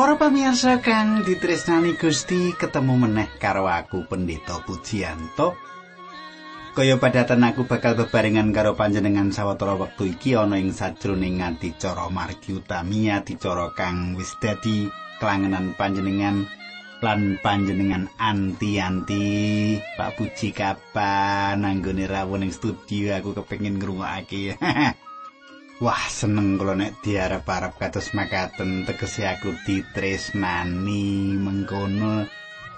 Para pamirsa kang ditresnani Gusti ketemu meneh karo aku Pendeta Pujiyanto. Kaya padatan aku bakal bebarengan karo panjenengan sawetara wektu iki ana ing sajroning adicara margi utami adicara kang wis dadi kelangenan panjenengan lan panjenengan anti-anti. Pak Puji kapan? Nanggone rawuh ning studio aku kepengin ngrungokake Wah seneng kula nek diarep-arep kados makaten tegese aku ditresnani mengkono.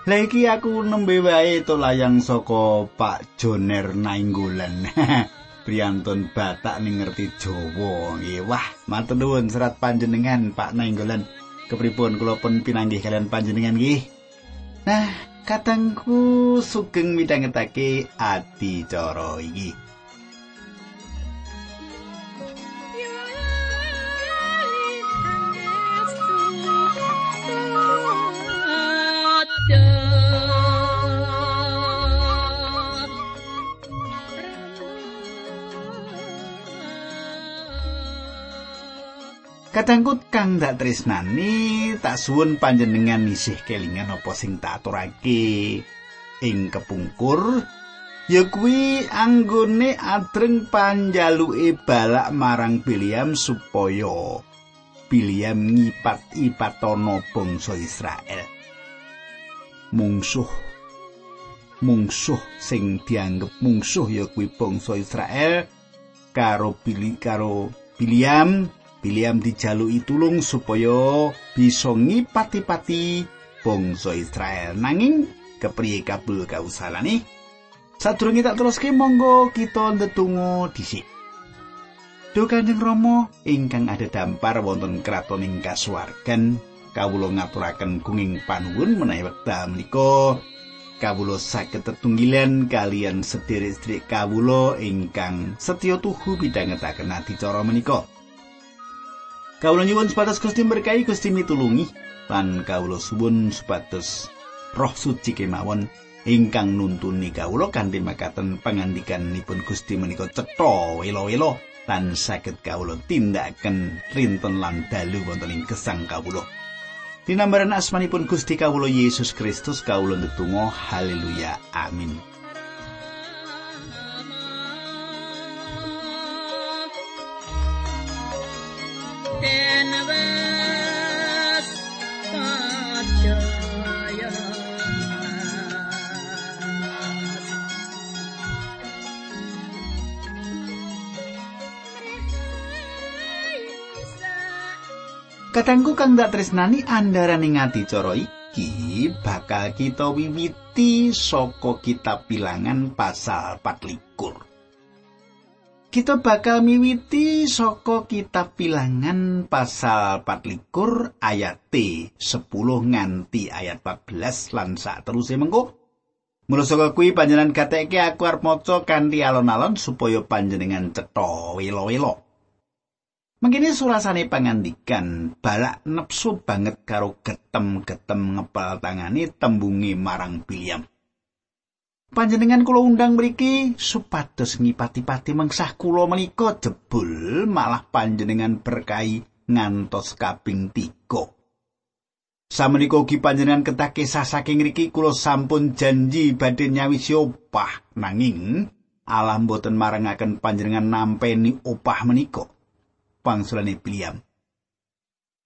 Lah iki aku nembe wae to layang saka Pak Joner Nainggolan. Priyantun Batak ning ngerti Jawa. Nggih, wah matur nuwun serat panjenengan Pak Nainggolan. Kepripun kula pun pinanggih kalian panjenengan nggih. Nah, katangku sugeng midhangetake adicara iki. Kadangkut kang dak tresnani, tak suwun panjenengan isih kelingan apa sing tak aturake ing kepungkur. Ya kuwi anggone adreng panjaluke balak marang Biliam supaya Biliam ngipat-ipatono bangsa Israel. Mungsuh mungsuh sing dianggep mungsuh ya kuwi bangsa Israel karo Bili karo Biliam Biliam dijaluki tulung supaya bisa ngipati-pati bangsa Israel. Nanging kepriye kabul kausalane? Sadurunge tak teruske monggo kita ndedonga dhisik. Duh Kanjeng Rama ingkang ada dampar wonten kraton ing kasuwargan, kawula ngaturaken gunging panuwun menawi wekdal menika kawula saged tetunggilan kalian sedherek-sedherek kawula ingkang setya tuhu midhangetaken adicara menika. Kawula nyuwun supados Gusti berkahi Gusti mitulungi lan kawula suwun supados Roh Suci kemawon ingkang nuntuni kawula kanthi makaten pangandikanipun Gusti menika cetha welo-welo lan saged kawula tindakaken rinten lan dalu wonten ing gesang kawula. Dinambaran asmanipun Gusti kawula Yesus Kristus kawula ndedonga haleluya amin. Kadangku kang dak tresnani andaraning adicara iki bakal kita wiwiti saka kitab Bilangan pasal 24. Kita bakal miwiti saka kitab Bilangan pasal 24 ayat 10 nganti ayat 14 lan sak teruse mengko. Mula saka kuwi panjenengan gateke aku arep maca kanthi alon-alon supaya panjenengan cetha welo-welo. Mengkini surasane pangandikan balak nepsu banget karo getem-getem ngepal tangani tembungi marang Biliam. Panjenengan kula undang mriki supados ngipati-pati mengsah kula menika jebul malah panjenengan berkahi ngantos kaping tiga. Samenika ugi panjenengan ketake saking mriki kula sampun janji badhe nyawisi opah nanging alam boten marangaken panjenengan nampeni opah menika. Pangsulane Biliam.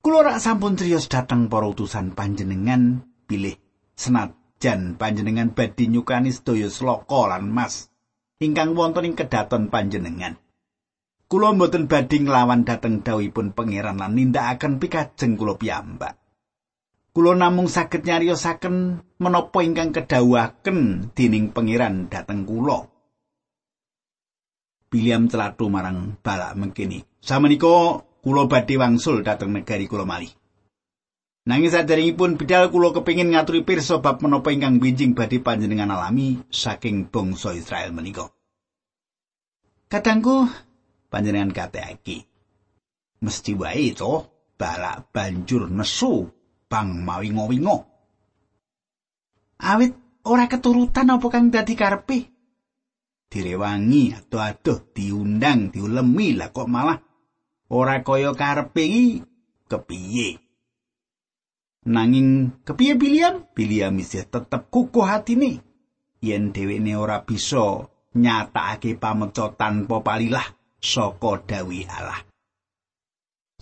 Kulo rak sampun triyos dateng para utusan panjenengan pilih senajan panjenengan badhe nyukani sedaya sloka lan mas ingkang wonten ing kedaton panjenengan. Kulo mboten badhe nglawan dhateng dawuhipun pangeran lan nindakaken pikajeng kulo piyambak. Kulo namung saged nyariosaken menapa ingkang kedawuhaken dening pangeran dhateng kulo. William celatu marang balak mengkini. Samenika kula badhe wangsul dhateng negari kula malih. Nanging saderengipun bidal kula kepingin ngaturi pirsa bab menapa ingkang binjing badhe panjenengan alami saking bangsa Israel menika. Kadangku panjenengan kateaki. Mesti wae to balak banjur nesu bang mawingo-wingo. Awit ora keturutan apa kang dadi karepe? direwangi atau adoh diundang diulemi lah kok malah ora kaya karepe iki kepiye Nanging kepiye Biliam? Biliam isih tetep kukuh hatine yen dheweke ora bisa nyatakake pameca tanpa palilah saka dawi Allah.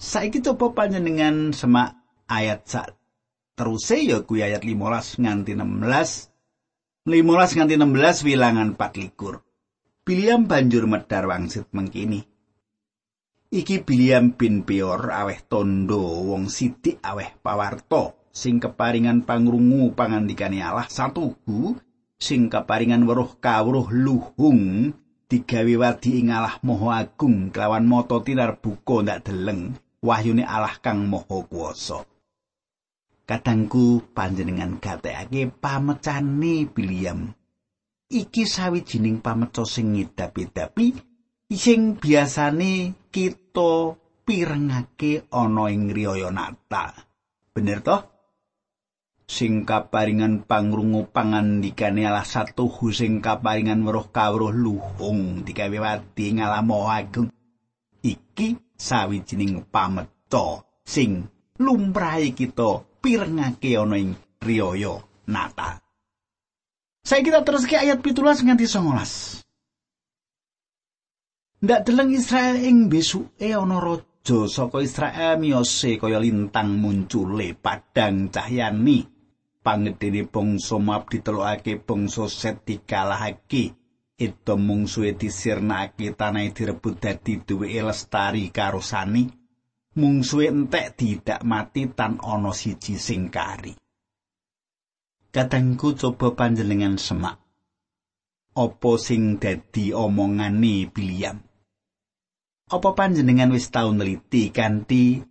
Saiki coba panjenengan semak ayat sak teruse ya kuwi ayat 15 nganti 16. 15 nganti 16 wilangan 24. Biliam banjur medar wangsit mengkini. Iki Biliam bin Peor aweh tondo wong sidik aweh pawarto sing keparingan pangrungu pangandikane Allah satuku sing keparingan weruh kawruh luhung digawe wadi ing Allah Maha Agung kelawan mata tinar buka ndak deleng wahyune Allah kang Maha Kuwasa. Kadangku panjenengan gatekake pamecane Biliam. Iki sawijining pameca sing ngidapi-dapi sing biasane kita pirengake ana ing riyaya Natal. Bener toh? Sing kaparingan pangrungu pangandikane ala satu sing kaparingan weruh kawruh luhung digawe wadi ngalamo agung. Iki sawijining pameca sing lumrahe kita pirengake ana ing riyaya Natal. Saya kita terus ke ayat pitulas nganti 19. Ndak deleng Israel ing besuke ana raja saka Israel miyose kaya lintang muncule padang cahyani. Pangedene bangsa Moab ditelokake bangsa Set dikalahake. Itu mungsuhe disirnake tanah direbut dadi duweke lestari karo sani. Mungsuhe entek tidak mati tan ana siji sing kari. Kadangku coba panjenengan semak. Apa sing dadi omongane Biliam? Apa panjenengan wis tau neliti kanthi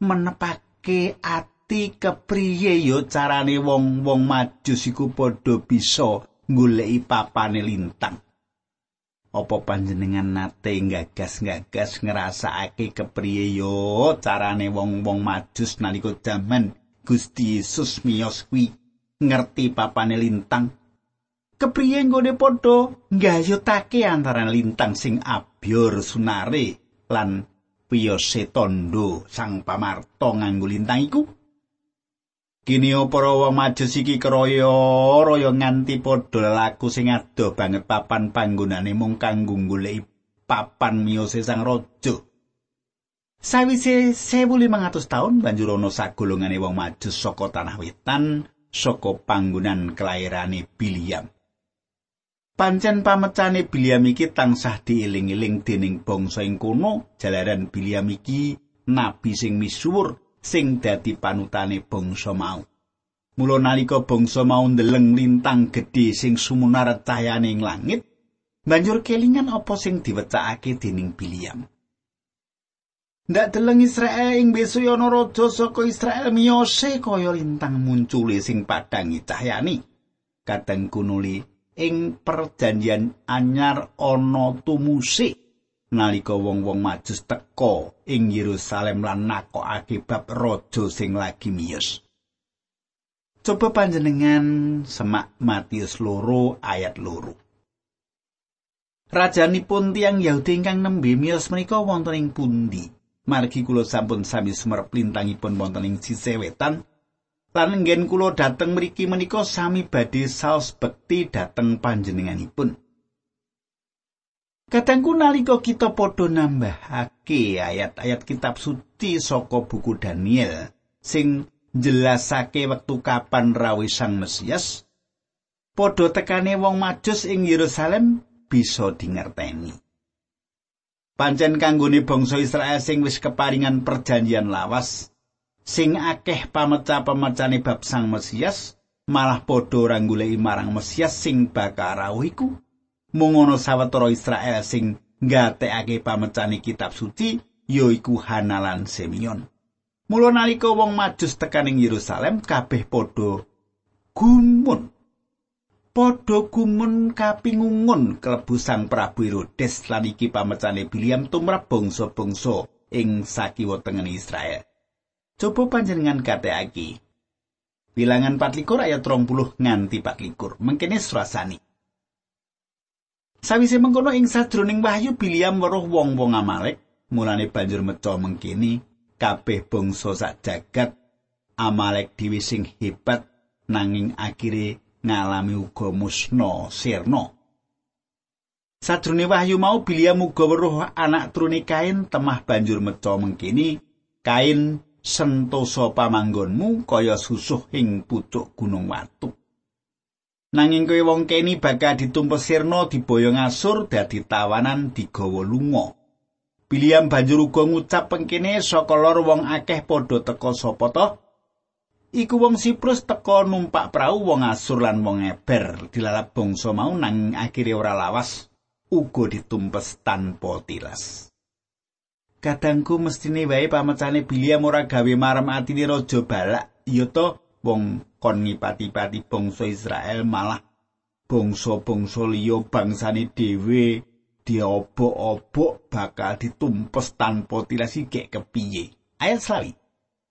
menepake ati kepriye ya carane wong-wong majus iku padha bisa goleki papane lintang? Apa panjenengan nate gagas-gagas ngrasakake kepriye ya carane wong-wong majus nalika jaman Gusti Yesus miyos kuwi ngerti papane lintang? Kepriye nggone padha nggayutake antarané lintang sing abyor sunare lan piyose tondo sang pamarta nganggo lintang iku kini para wong majus iki kraya raya nganti padha laku sing ado banget papan panggonane mung kanggo goleki papan miyose sang raja Sawise 1500 taun banjur ana sagolongane wong majus saka tanah wetan saka panggonan kelairane Biliam. Pancen pamecane Biliam iki tansah dieling-eling dening bangsa ing kono jalaran Biliam iki nabi sing misuwur sing dadi panutane bangsa mau. Mula nalika bangsa mau ndeleng lintang gedhe sing sumunar cahayane ing langit, banjur kelingan apa sing diwecakake dening Biliam. Ndak deleng Israel ing besu ana raja saka Israel miyose kaya lintang muncule sing padangi cahyani. Kadang kunuli ing perjanjian anyar ana tumusik nalika wong-wong majus teka ing Yerusalem lan nakokake bab raja sing lagi miyos. Coba panjenengan semak Matius loro ayat loro. Rajanipun tiang Yahudi ingkang nembe miyos menika wonten ing pundi? Margi kula sampun sami sumerep lintangipun wonten ing sisih wetan lan nggen kula dhateng mriki menika sami badhe saos bekti dhateng panjenenganipun. Kadangku nalika kita padha nambahake ayat-ayat kitab suci saka buku Daniel sing jelasake wektu kapan rawuh Sang Mesias, padha tekane wong majus ing Yerusalem bisa dingerteni. Pancen kanggone bangsa Israel sing wis keparingan perjanjian lawas, sing akeh pameca-pemecane bab Sang Mesias malah padha ora goleki marang Mesias sing bakal rawuh iku. Mung ana sawetara Israel sing nggatekake pamecane kitab suci yaiku Hanalan Simeon. Mula nalika wong majus tekan ing Yerusalem kabeh padha gumun. Padha gumun kapingungun klebu Sang Prabu Herodes lan iki pamecane Biliam tumrap bangsa-bangsa ing sakiwa tengen Israel Coba panjenengan kateaki. Bilangan 24 ayat 30 nganti 24. Mengkene surasani. Sawise mengkono ing sadroning wahyu Biliam weruh wong-wong Amalek, mulane banjur meca mengkini kabeh bangsa sak jagat Amalek dhewe sing hebat nanging akhire ngalami uga musna sirna. Sadrone wahyu mau Biliam uga weruh anak trune Kain temah banjur meca mengkini Kain sentosa pamanggonmu kaya susuh ing pucuk gunung watu. Nanging kowe wong keni bakal ditumpes sirna diboyong asur dadi tawanan digawa lunga. Biliam banjur uga ngucap pengkene saka lor wong akeh padha teka sapa? Iku wong Siprus teka numpak prau wong Asur lan wong Eber dilalap bangsa mau nang akhire ora lawas uga ditumpes tanpa tilas. Kadangku mestine wae pamecane Biliam ora gawe marem atine raja balak, ya to wong kon ngipati-pati bangsa Israel malah bangsa-bangsa liya bangsane dhewe diobok-obok bakal ditumpes tanpa tilas iki kepiye. Ayat selawi.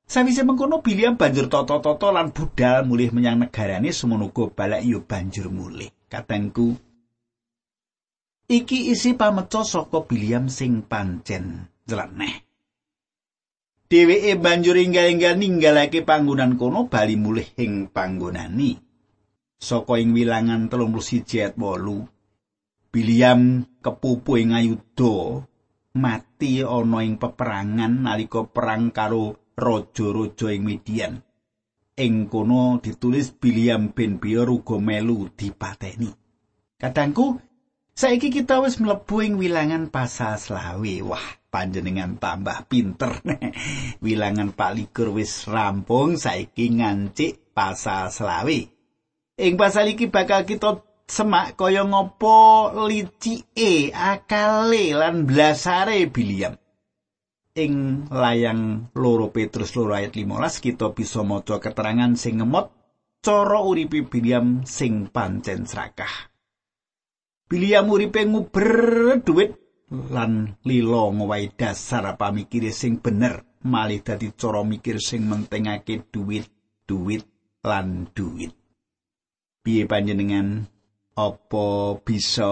Sawise mengkono Biliam banjur toto-toto lan budal mulih menyang negarane semono uga balak yo banjur mulih. Katengku iki isi pameco saka Biliam sing pancen jeleneh. Dheweke banjur inggal-inggal ninggalake panggonan kono bali mulih ing panggonani. Saka ing wilangan 31 ayat 8. Biliam kepupu ing ayuda mati ana ing peperangan nalika perang karo raja-raja ing Midian. Ing kono ditulis Biliam bin Bior uga melu dipateni. Kadangku, saiki kita wis mlebu ing wilangan pasal selawe. Wah, panjenengan tambah pinter. wilangan palikur wis rampung saiki ngancik pasal selawe. Ing pasal iki bakal kita semak kaya ngopo licike akale lan blasare Biliam. ing layang loro Petrus loro ayat 15 kita bisa maca keterangan sing ngemot cara uripe Biliam sing pancen serakah. Biliam uripe nguber duit lan lilo ngowahi dasar pamikire sing bener malih dadi cara mikir sing mentingake duit, duit lan duit. Piye panjenengan? Apa bisa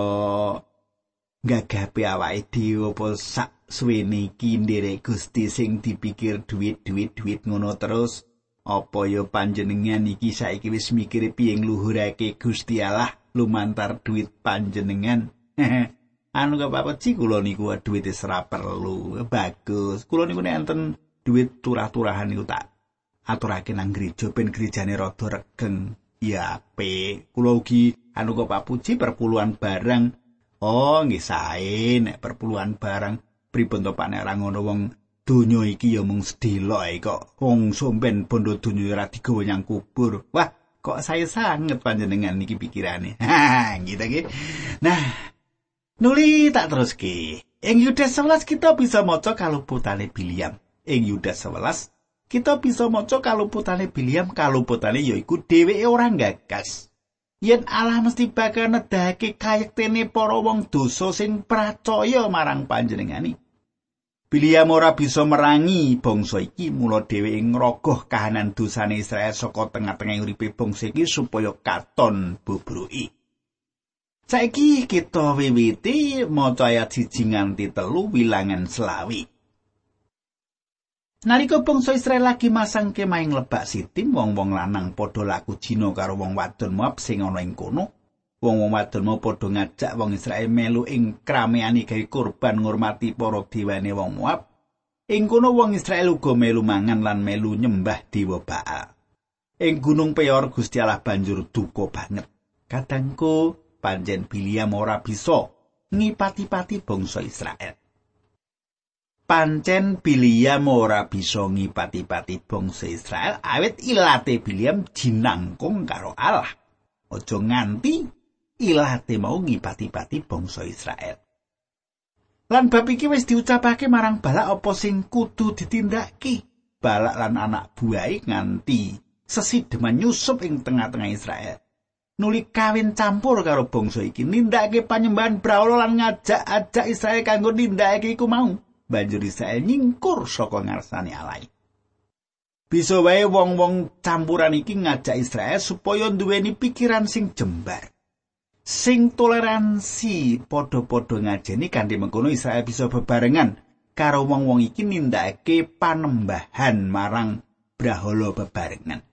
gagape awake dhewe apa sak suwene iki nderek Gusti sing dipikir duit-duit-duit ngono terus? Apa ya panjenengan iki saiki wis mikir piye ngluhurake Gusti Allah lumantar duit panjenengan anu gak apa-apa sih kula niku duit ora perlu. Bagus. Kula niku enten duit turah-turahan niku tak aturake nang gereja ben gerejane rada regeng. Ya pe kula ugi anu kok Pak Puji perpuluhan barang. Oh nggih sae nek perpuluhan barang. Pripun to Pak? Nek ngono wong donya iki ya mung sedelok kok. Wong somben bondo donya ora digawa nyang kubur. Wah kok saya sangat panjenengan niki pikirane. Ha gitu ki nah nuli tak terus ki ing Yudas 11 kita bisa maca kaluputane Biliam. Ing Yudas 11 kita bisa maca kaluputane Biliam. Kaluputane yaiku dheweke ora gagas yen Allah mesti bakal nedahake kayektene para wong dosa sing percaya marang panjenengani. Biliam ora bisa merangi bangsa iki. Mula dheweke ngrogoh kahanan dosane Israel saka tengah-tengah uripe bangsa iki supaya katon bubruki. Saiki kita wiwiti maca ayat siji nganti telu wilangan selawi. Nalika bangsa Israel lagi masang kemah ing lebak Sitim, wong-wong lanang padha laku jina karo wong wadon Moab sing ana ing kono. wong-wong wadon mau padha ngajak wong Israel melu ing krameani gawe kurban ngurmati para dewane wong Moab. Ing kono wong Israel uga melu mangan lan melu nyembah dewa Baal. Ing gunung Peor Gusti Allah banjur duka banget. Kadangku panjen Biliam ora bisa ngipati-pati bangsa Israel. Pancen Biliam ora bisa ngipati-pati bangsa Israel awit ilate Biliam jinangkung karo Allah. Aja nganti ilate mau ngipati-pati bangsa Israel. Lan bab iki wis diucapake marang Balak apa sing kudu ditindakake. Balak lan anak buahe nganti sesideman nyusup ing tengah-tengah Israel. Nuli kawin campur karo bangsa iki nindakake panyembahan brahala lan ngajak-ajak Israel kanggo nindakake iku mau. Banjur Israel nyingkur saka ngarsane Allah. Bisa wae wong-wong campuran iki ngajak Israel supaya duweni pikiran sing jembar. sing toleransi padha-padha ngajeni kanthi mengkono Israel bisa bebarengan karo wong-wong iki nindakake panembahan marang brahala bebarengan.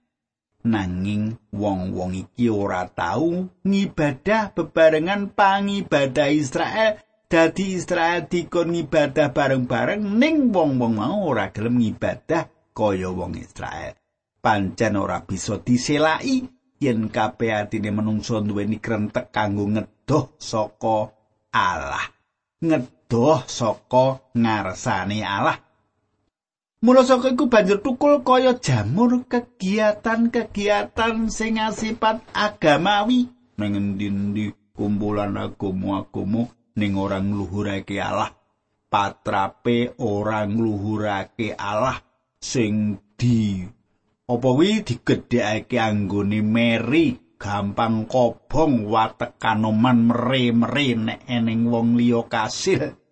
Nanging wong-wong iki ora tau ngibadah bebarengan pangibadah Israel. Dadi Israel dikon ngibadah bareng-bareng ning wong-wong mau ora gelem ngibadah kaya wong Israel. Pancen ora bisa diselaki yen kabeh atine menungso duweni krentek kanggo ngedoh saka Allah. Ngedoh saka ngarsane Allah. Mula saka iku banjur tukul kaya jamur kegiatan-kegiatan sing asipat agamawi. Ning endi kumpulan agama-agama ning ora ngluhurake Allah? Patrape ora ngluhurake Allah sing di apa wi digedhekake anggone meri gampang kobong watek kanoman mere-mere nek eneng wong liya kasil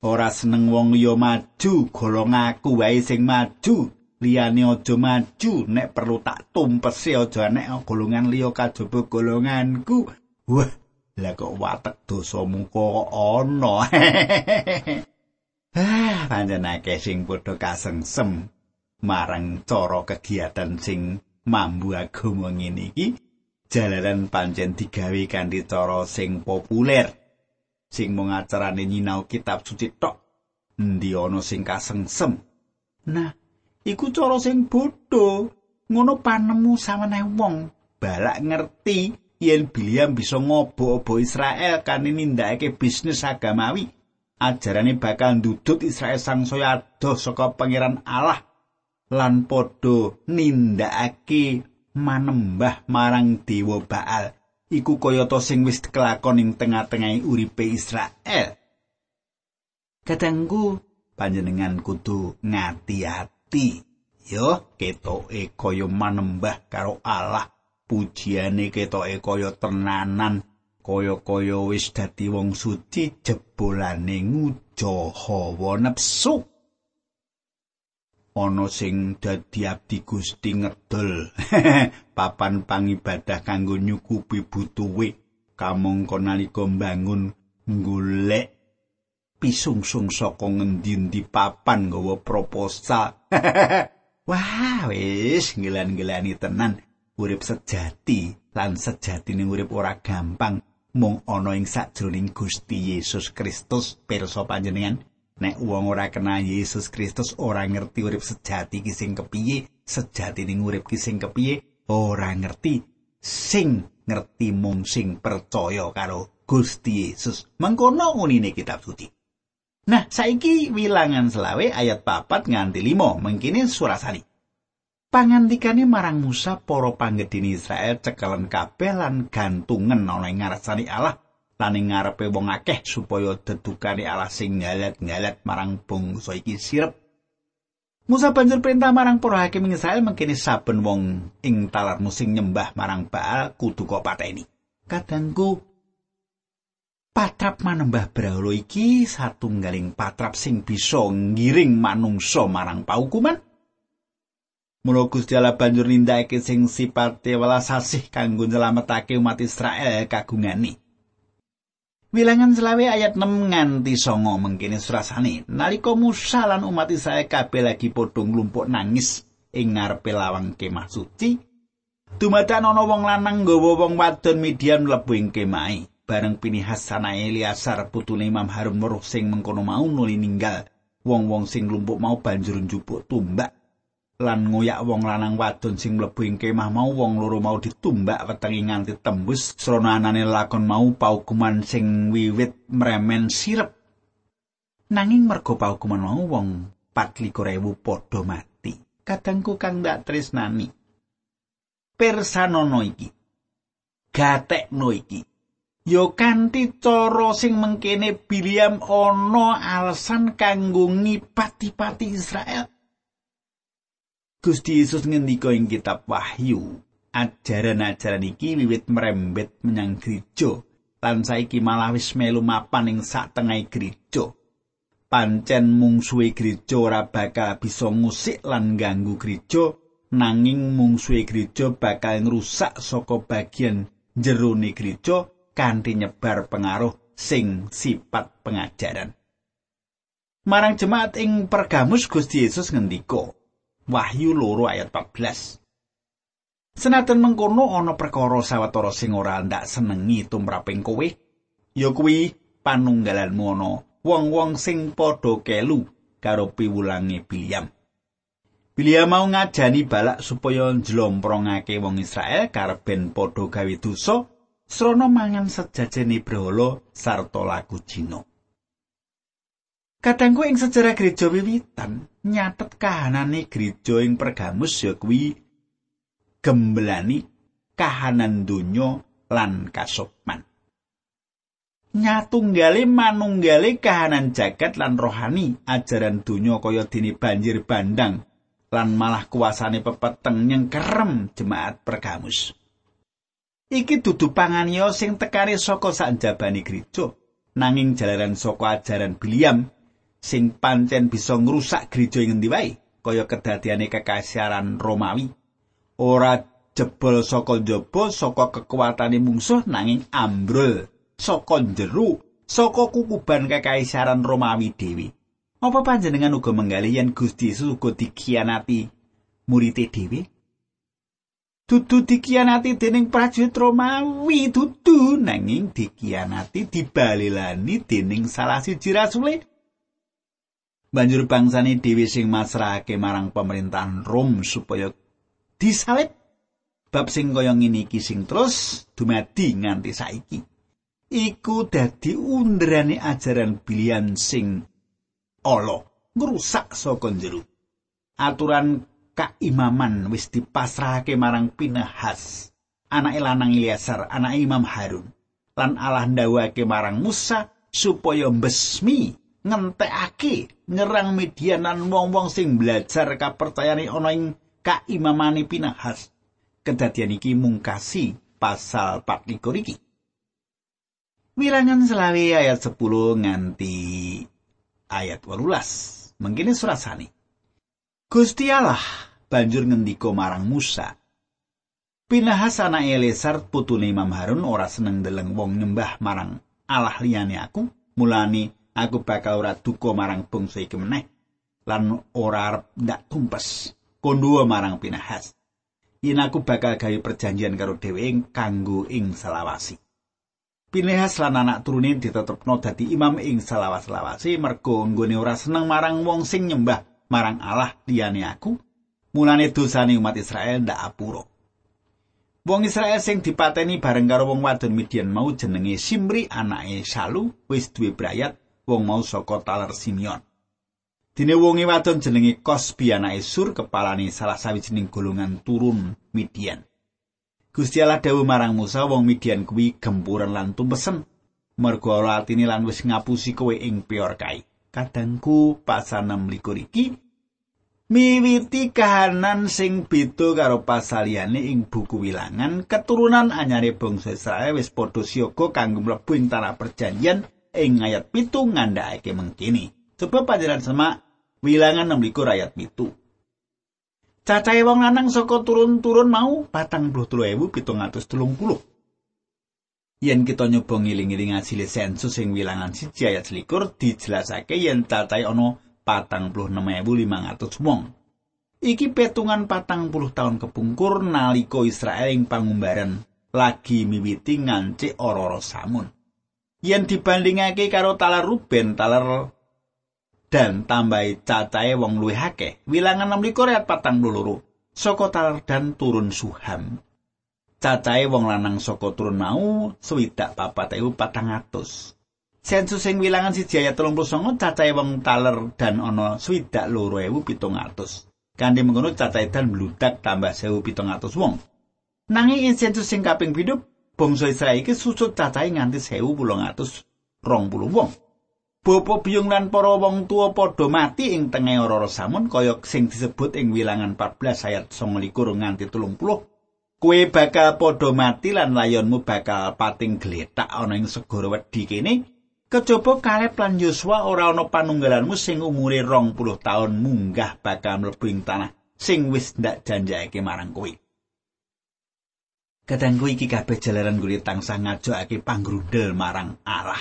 ora seneng wong liya maju golong aku wae sing maju. Liyane aja maju nek perlu tak tumpesi aja nek golongan liya kajaba golonganku. Wah lah kok watek dosamu kok ana ah panjenake sing padha kasengsem. Marang cara kegiatan sing mambu agama ngene iki jalaran pancen digawe kanthi cara sing populer sing mung acarane nyinau kitab suci tok endi ana sing kasengsem? Nah iku cara sing bodho. Ngono panemu saweneh wong balak ngerti yen Biliam bisa ngobo-obo Israel kan nindakake bisnis agamawi. Ajarane bakal ndudut Israel sangsaya adoh saka pangeran Allah. Lan padha nindakake manembah marang dewa Baal iku kayata sing wis kelakon ing tengah-tengahe uripe Israel. Kadangku panjenengan kudu ngati-ati. Yo, ketoke kaya manembah karo Allah. Pujiane ketoke kaya tenanan, kaya-kaya wis dadi wong suci jebolane ngujo hawa nepsu. Ana sing dadi abdi Gusti ngedol. Papan pangibadah kanggo nyukupi butuhe kamangka nalika mbangun golek pisungsung saka ngendi-endi papan nggawa proposal. Wah wis ngelan-ngelani tenan. Urip sejati lan sejatine urip ora gampang. Mung ana ing sajroning Gusti Yesus Kristus pirsa panjenengan nek wong ora kenal Yesus Kristus ora ngerti urip sejati ki sing kepiye sejati ning urip ki sing kepiye ora ngerti sing ngerti mung sing percaya karo Gusti Yesus. Mengkono unine kitab suci. Nah saiki wilangan selawe ayat papat nganti limo mengkini surasani. Pangandikane marang Musa para panggedini Israel cekelen kabeh lan gantungan ana ing ngarsane Allah lan ing ngarepe wong akeh supaya dedukane Allah sing ngalet-ngalet marang bangsa iki sirep. Musa banjur perintah marang para hakim Israel mengkini saben wong ing talar musing nyembah marang Baal kudu kok pateni. Kadangku patrap manembah brahala iki satunggaling patrap sing bisa ngiring manungsa marang paukuman. Mula Gusti Allah banjur nindakake sing sipate welas asih kanggo nyelametake umat Israel kagungane. Wilangan selawe ayat 6 nganti songo mengkini surasane. Nalika Musa lan umat Israel kabeh lagi padha nglumpuk nangis ing ngarepe lawang kemah suci, dumadakan ana wong lanang nggawa wong wadon Midian mlebu ing kemahe. Bareng Pinihas sanae Eliasar putune Imam Harun weruh sing mengkono mau nuli ninggal. Wong-wong sing nglumpuk mau banjur njupuk tumbak lan ngoyak wong lanang wadon sing mlebu ing kemah mau wong loro mau ditumbak wetengi nganti tembus srana anane lakon mau paukuman sing wiwit mremen sirep. Nanging mergo paukuman mau wong 24.000 padha mati. Kadangku kang ndak tresnani. Persanono iki. Gatekno iki. Yo kanthi cara sing mengkene Biliam ana alasan kanggo ngipati-pati Israel Gusti Yesus ngendika ing kitab Wahyu, ajaran-ajaran iki wiwit merembet menyang gereja lan saiki malah wis melu mapan ing sak tengahing gereja. Pancen mungsuhe gereja ora bakal bisa ngusik lan ganggu gereja, nanging mungsuhe gereja bakal ngrusak saka bagian jerone gereja kanthi nyebar pengaruh sing sifat pengajaran. Marang jemaat ing Pergamus Gusti Yesus ngendika, Wahyu loro ayat 14. Senajan mengkono ana perkara sawetara sing ora ndak senengi tumraping kowe, ya kuwi panunggalanmu ana wong-wong sing padha kelu karo piwulange Biliam. Biliam mau ngajani balak supaya njlomprongake wong Israel karben padha gawe dosa srana mangan sejajene brahala sarta lagu jino. Kadangku ing sejarah gereja wiwitan nyatet kahanane gereja ing Pergamus ya kuwi gembelani kahanan donya lan kasopman. Nyatunggale manunggale kahanan jagat lan rohani ajaran donya kaya dene banjir bandang lan malah kuasane pepeteng nyengkerem jemaat Pergamus. Iki dudu panganiya sing tekane saka sakjabane gereja nanging jalaran saka ajaran Biliam sing pancen bisa ngrusak gereja ing endi wae kaya kedadiane kekaisaran Romawi. Ora jebol saka njaba saka kekuatane mungsuh nanging ambrol saka jero saka kukuban kekaisaran Romawi dhewe. Apa panjenengan uga menggali yen Gusti Yesus uga dikhianati murite dhewe? Dudu dikhianati dening prajurit Romawi dudu nanging dikhianati dibalelani dening salah siji rasule banjur bangsane dhewe sing masrahake marang pemerintahan Rom supaya disalib bab sing kaya ngene iki sing terus dumadi nganti saiki. Iku dadi underane ajaran bilian sing ala ngrusak saka jero. Aturan kaimaman wis dipasrahake marang Pinahas anake lanang Ilyasar anake Imam Harun lan Allah ndawake marang Musa supaya mbesmi ngentekake nyerang median lan wong-wong sing belajar kapercayane ana ing kaimamane pinahas. Kedadian iki mungkasi pasal 24 iki. Wilangan selawe ayat 10 nganti ayat 18. Mengkini surasani. Gusti Allah banjur ngendika marang Musa. Pinahas anak Elesar putune Imam Harun ora seneng deleng wong nyembah marang Allah liyane aku, mulane aku bakal ora duka marang bangsa iki meneh. Lan ora arep ndak tumpes. Kondo marang pinahas? Yen aku bakal gawe perjanjian karo dheweke kanggo ing selawasi. Pinehas lan anak turune ditetepno dadi imam ing salawas-lawasi mergo nggone ora seneng marang wong sing nyembah marang Allah liyane aku. Mulane dosane umat Israel ndak apura. Wong Israel sing dipateni bareng karo wong wadon Midian mau jenenge Simri anake Salu wis duwe brayat wong mau saka taler Simeon. Dine wonge wadon jenenge Kosbi anake Sur kepalane salah sawijining golongan turun Midian. Gusti Allah dawuh marang Musa wong Midian kuwi gempuran lan tumpesen mergo ora atine lan wis ngapusi kowe ing peor kae. Kadangku pasal 6 iki miwiti kahanan sing beda karo pasaliyane ing buku wilangan keturunan anyare bangsa Israel wis padha siaga kanggo mlebu ing tanah perjanjian ing ayat pitu ngandhakake mengkini. Coba panjenengan semak wilangan 16 ayat pitu. Cacahe wong lanang saka turun-turun mau 43.730. Yen kita nyoba ngiling-iling hasil sensus sing wilangan siji ayat selikur dijelasake yen cacahe ana 46.500 wong. Iki petungan patang puluh tahun kepungkur nalika Israel ing pangumbaran lagi miwiti ngancik ora-ora samun. Yen dibandingake karo talar Ruben, talar dan tambahi cacahe wong luwih akeh. Wilangan 16 ayat 42. Saka talar dan turun Suham. Cacahe wong lanang saka turun mau swidak papat ewu patang atus. Sensus sing wilangan siji ayat 39 cacahe wong taler dan ana swidak loro ewu pitung atus. Kanthi mengkono cacahe dan bludak tambah sewu pitung atus wong. Nanging sensus sing kaping hidup bangsa Israel iki susut cacahe nganti 1820 wong. Bapak biyung lan para wong tua padha mati ing tengah ora samun kaya sing disebut ing wilangan 14 ayat 29 nganti 30. Kue bakal padha mati lan layonmu bakal pating gletak ana ing segara wedi kene. Kejaba Kaleb lan Yosua ora ana panunggalanmu sing umure 20 taun munggah bakal mlebu ing tanah sing wis ndak janjake marang kowe. Kadangku iki kabeh jalaran kulit tansah ngajokake panggrundel marang Allah.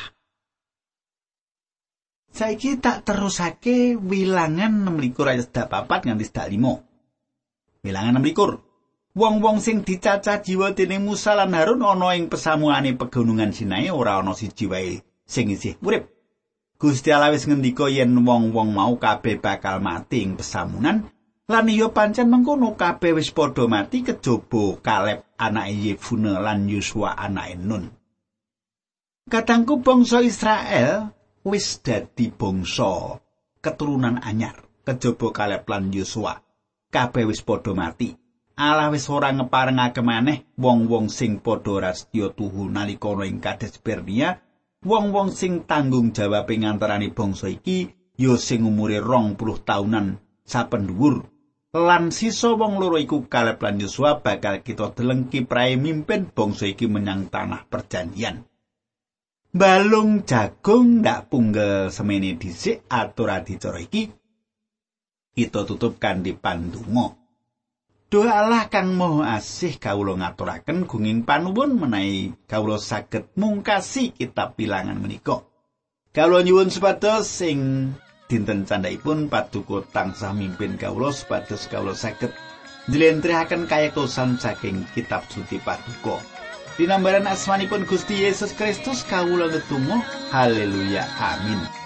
Saiki tak terusake wilangan 16 ayat 4 nganti 5. Wilangan 16. Wong-wong sing dicacah jiwa dening Musa lan Harun ana ing pesamuane pegunungan Sinai ora ana siji wae sing isih urip. Gusti Allah wis ngendika yen wong-wong mau kabeh bakal mati ing pesamunan lan iya pancen mengkono kabeh wis padha mati kejaba Kaleb anake Yefune lan Yosua anake Nun. Katangku bangsa Israel wis dadi bangsa keturunan anyar kejaba Kaleb lan Yosua. Kabeh wis padha mati. Allah wis ora ngeparengake maneh wong-wong sing padha rastya tuhu nalika ing Kades Bernia, wong-wong sing tanggung jawab ing antarané bangsa iki ya sing umure 20 taunan saben dhuwur. Lan sisa wong loro iku Kaleb lan Yosua bakal kita deleng kiprahe mimpin bangsa iki menyang tanah perjanjian. Balung jagung ndak punggel semene dhisik atur adicara iki kita tutup kanthi pandonga. Doa Allah kang Maha Asih kawula ngaturaken gunging panuwun menawi kawula saged mungkasi kitab bilangan menika. Kawula nyuwun supados sing dinten candhaipun paduka tansah mimpin kawula supados kawula saged njlentrehake kayektosan saking kitab suci paduka. Dinambaran asmanipun Gusti Yesus Kristus kawula ngetunggal haleluya amin.